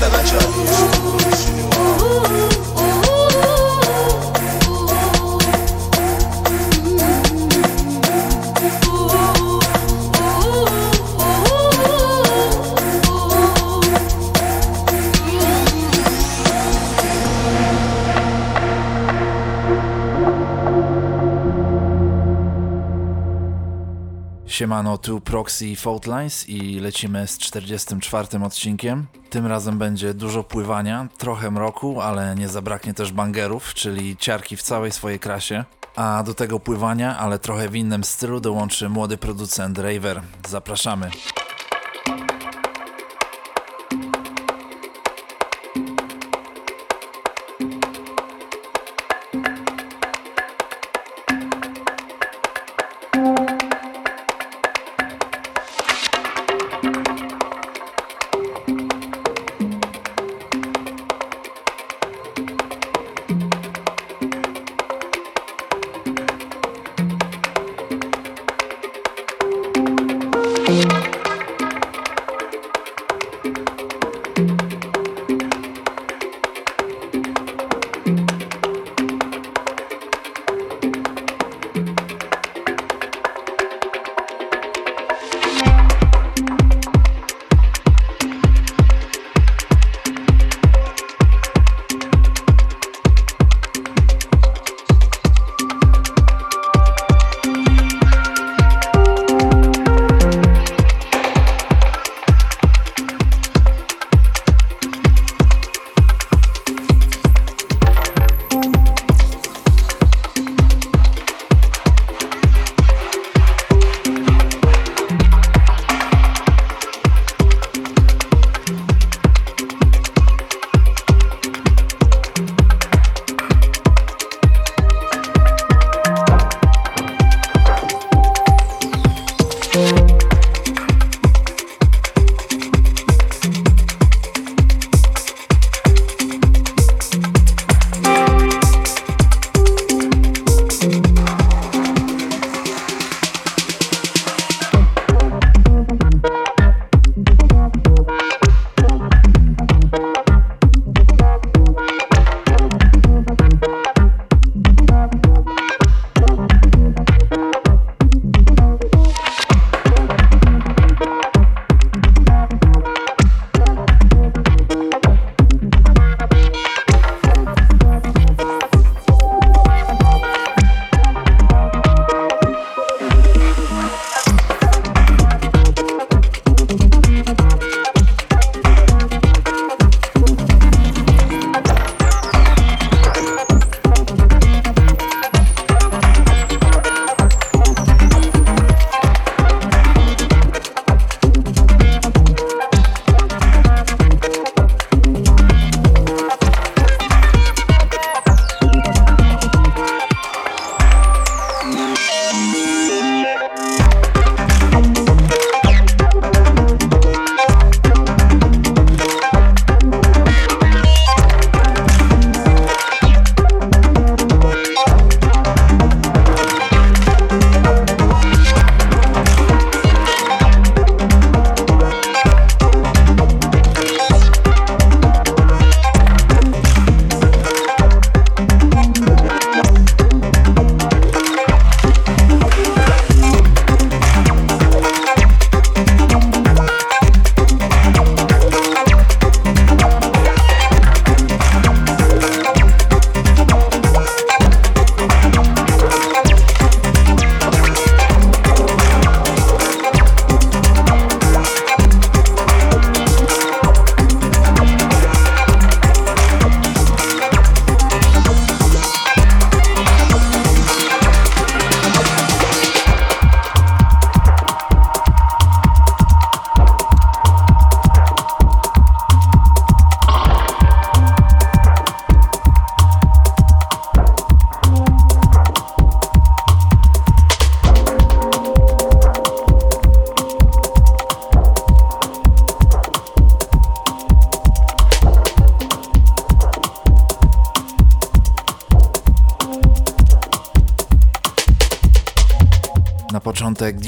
something like you. Siemano, tu Proxy Faultlines i lecimy z 44 odcinkiem. Tym razem będzie dużo pływania, trochę mroku, ale nie zabraknie też bangerów, czyli ciarki w całej swojej krasie. A do tego pływania, ale trochę w innym stylu dołączy młody producent Raver. Zapraszamy.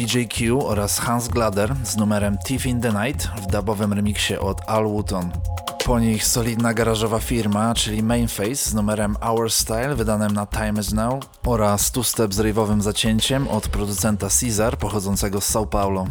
DJ Q oraz Hans Glader z numerem Thief in the Night w dubowym remiksie od Al Wooton. Po nich solidna garażowa firma, czyli Mainface z numerem Our Style wydanym na Time Is Now oraz two-step z rave'owym zacięciem od producenta Caesar pochodzącego z São Paulo.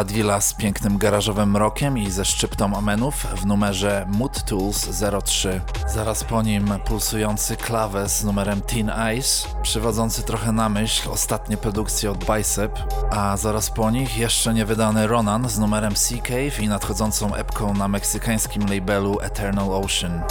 A to już Ladwila z pięknym garażowym rokiem i ze szczyptą amenów w numerze Mood Tools 03. Zaraz po nim pulsujący klawes z numerem Teen Ice, przywodzący trochę na myśl ostatnie produkcje od Bicep, a zaraz po nich jeszcze niewydany Ronan z numerem Sea Cave i nadchodzącą epką na meksykańskim labelu Eternal Ocean.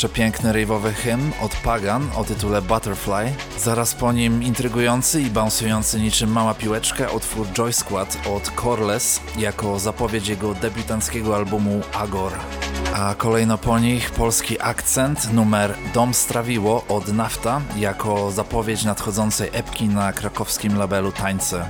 Przepiękny rave'owy hymn od Pagan o tytule Butterfly. Zaraz po nim intrygujący i bounsujący niczym mała piłeczka utwór Joy Squad od Coreless jako zapowiedź jego debiutanckiego albumu Agor. A kolejno po nich polski akcent numer Dom Strawiło od Nafta jako zapowiedź nadchodzącej epki na krakowskim labelu Tańce.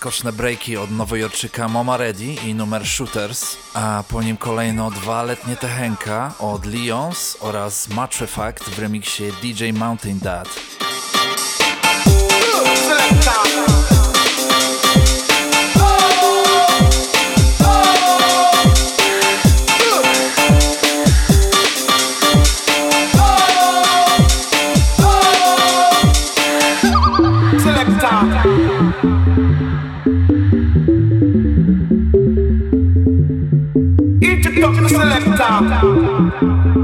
Skoczne breaki od nowojorczyka Moma Ready i numer Shooters, a po nim kolejno dwa letnie Tehenka od Lions oraz Matrefact w remiksie DJ Mountain Dad. Música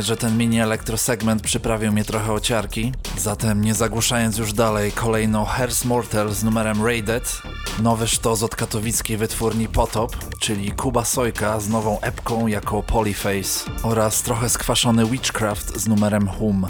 przyznać, że ten mini elektrosegment przyprawił mnie trochę o ciarki. Zatem nie zagłuszając już dalej, kolejno Hers Mortal z numerem Raided, nowy sztos od katowickiej wytwórni Potop, czyli Kuba Sojka z nową epką jako Polyface oraz trochę skwaszony Witchcraft z numerem Hum.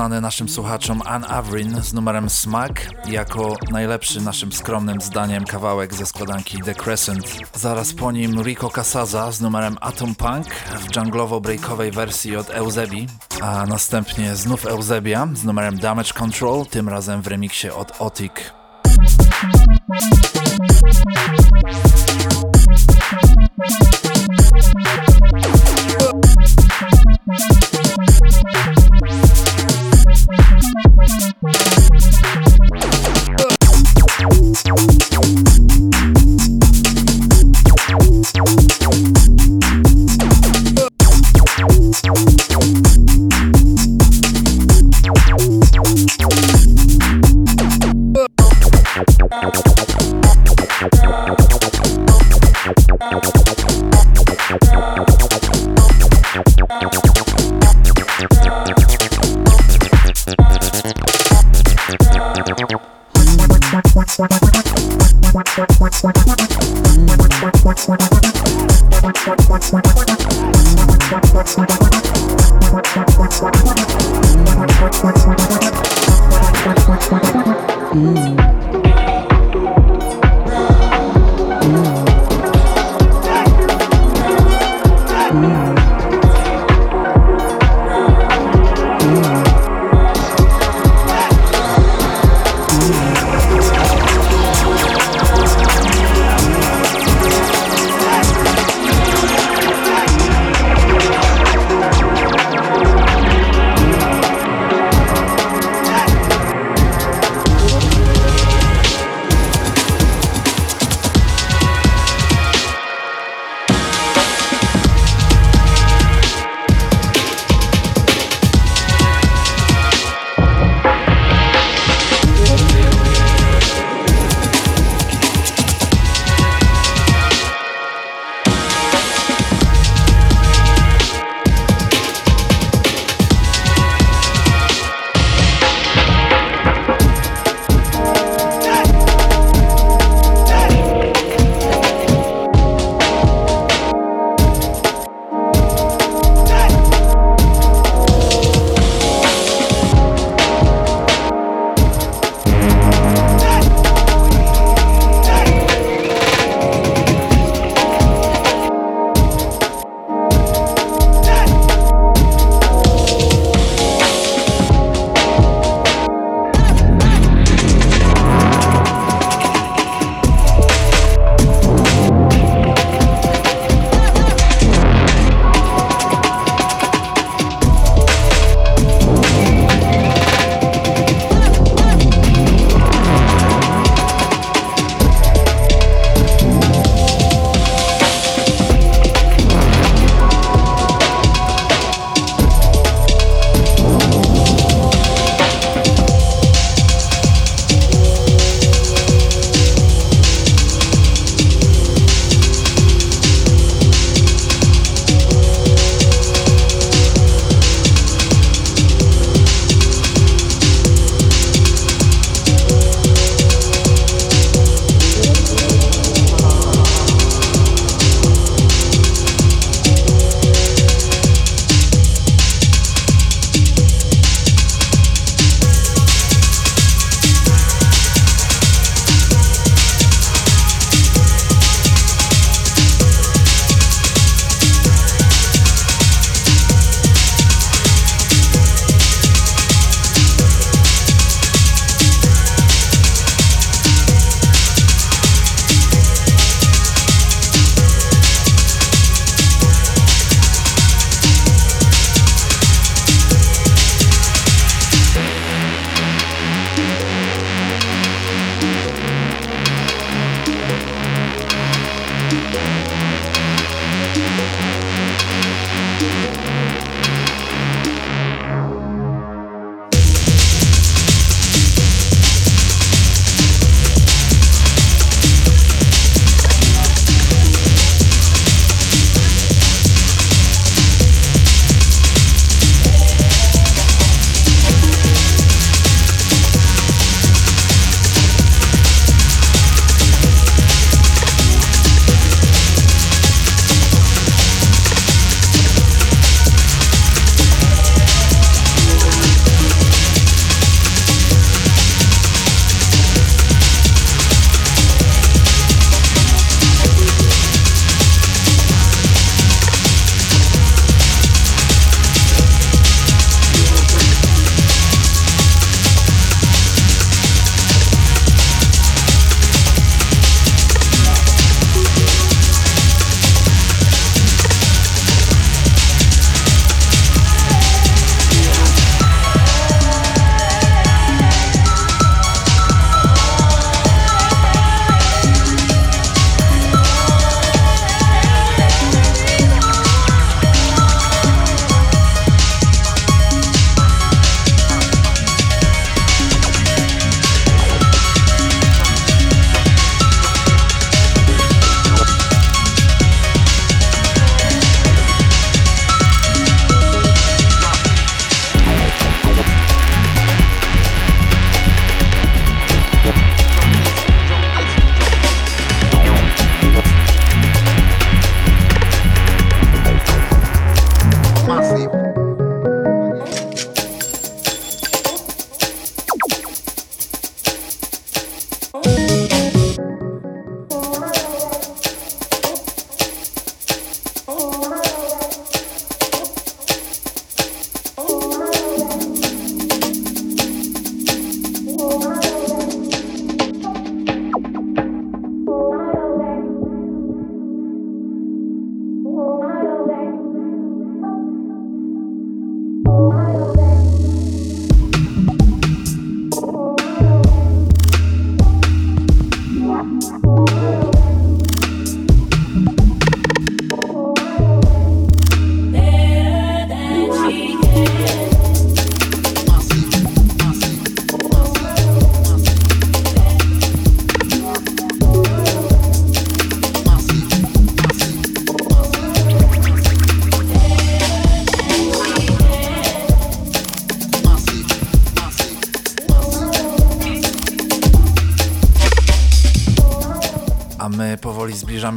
Znany naszym słuchaczom Ann Avrin z numerem Smack jako najlepszy naszym skromnym zdaniem kawałek ze składanki The Crescent. Zaraz po nim Rico Casaza z numerem Atom Punk w junglowo-breakowej wersji od Eusebi, a następnie znów Eusebia z numerem Damage Control, tym razem w remiksie od Otik.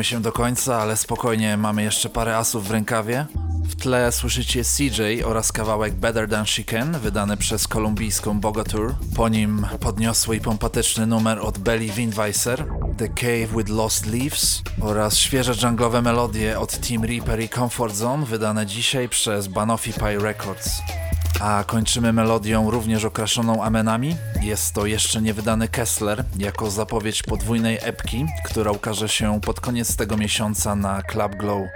Zbliżamy się do końca, ale spokojnie mamy jeszcze parę asów w rękawie. W tle słyszycie CJ oraz kawałek Better Than She Can, wydany przez kolumbijską Bogatur. Po nim podniosły i pompatyczny numer od Belly Windweiser, The Cave with Lost Leaves oraz świeże junglowe melodie od Team Reaper i Comfort Zone, wydane dzisiaj przez Banoffee Pie Records. A kończymy melodią również okraszoną amenami. Jest to jeszcze niewydany Kessler jako zapowiedź podwójnej epki, która ukaże się pod koniec tego miesiąca na Club Glow.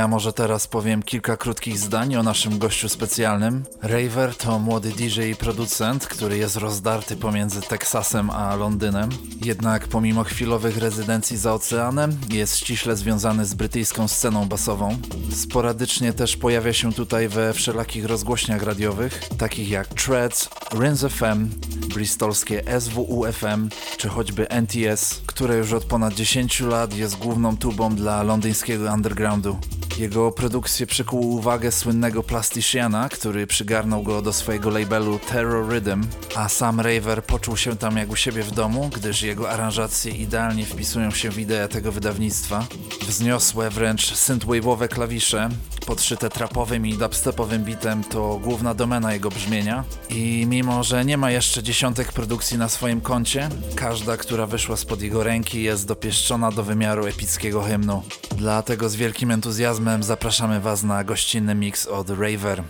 Ja może teraz powiem kilka krótkich zdań o naszym gościu specjalnym. Raver to młody DJ i producent, który jest rozdarty pomiędzy Teksasem a Londynem. Jednak pomimo chwilowych rezydencji za oceanem, jest ściśle związany z brytyjską sceną basową. Sporadycznie też pojawia się tutaj we wszelakich rozgłośniach radiowych, takich jak Treads, Rinz FM, bristolskie SWU-FM, czy choćby NTS, które już od ponad 10 lat jest główną tubą dla londyńskiego undergroundu. Jego produkcje przykuły uwagę słynnego plasticiana, który przygarnął go do swojego labelu Terror Rhythm, a sam Raver poczuł się tam jak u siebie w domu, gdyż jego aranżacje idealnie wpisują się w ideę tego wydawnictwa. Wzniosłe, wręcz synthwave'owe klawisze, podszyte trapowym i dubstepowym bitem to główna domena jego brzmienia i mimo, że nie ma jeszcze dziesiątek produkcji na swoim koncie, każda, która wyszła spod jego ręki jest dopieszczona do wymiaru epickiego hymnu. Dlatego z wielkim entuzjazmem zapraszamy Was na gościnny mix od Raver.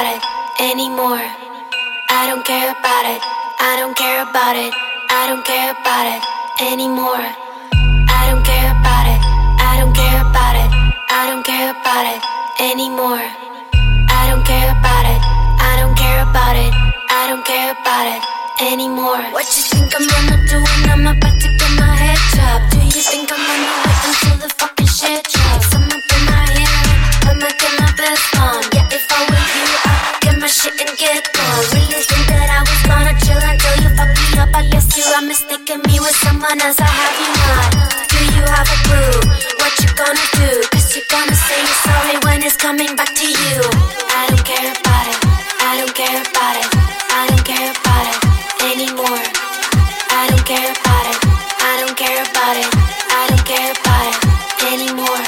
about it anymore. I don't care about it. I don't care about it. I don't care about it anymore. I don't care about it. I don't care about it. I don't care about it anymore. I don't care about it. I don't care about it. I don't care about it anymore. What you think I'm gonna do when I'm about to get my head chopped? Do you think I'm gonna wait until the fucking shit drops? I'm up in my head. I'm making my best song shouldn't get bored. Really think that I was gonna chill until you fucked me up. I guess you are mistaking me with someone else. I have you not. Do you have a clue? What you gonna do? Cause you're gonna say you're sorry when it's coming back to you. I don't care about it. I don't care about it. I don't care about it anymore. I don't care about it. I don't care about it. I don't care about it anymore.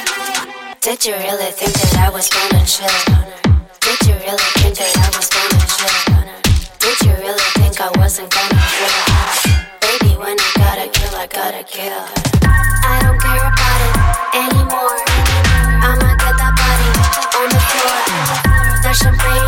Did you really think that I was gonna chill? Did you really? gotta kill. I don't care about it anymore. I'ma get that body on the floor. That champagne.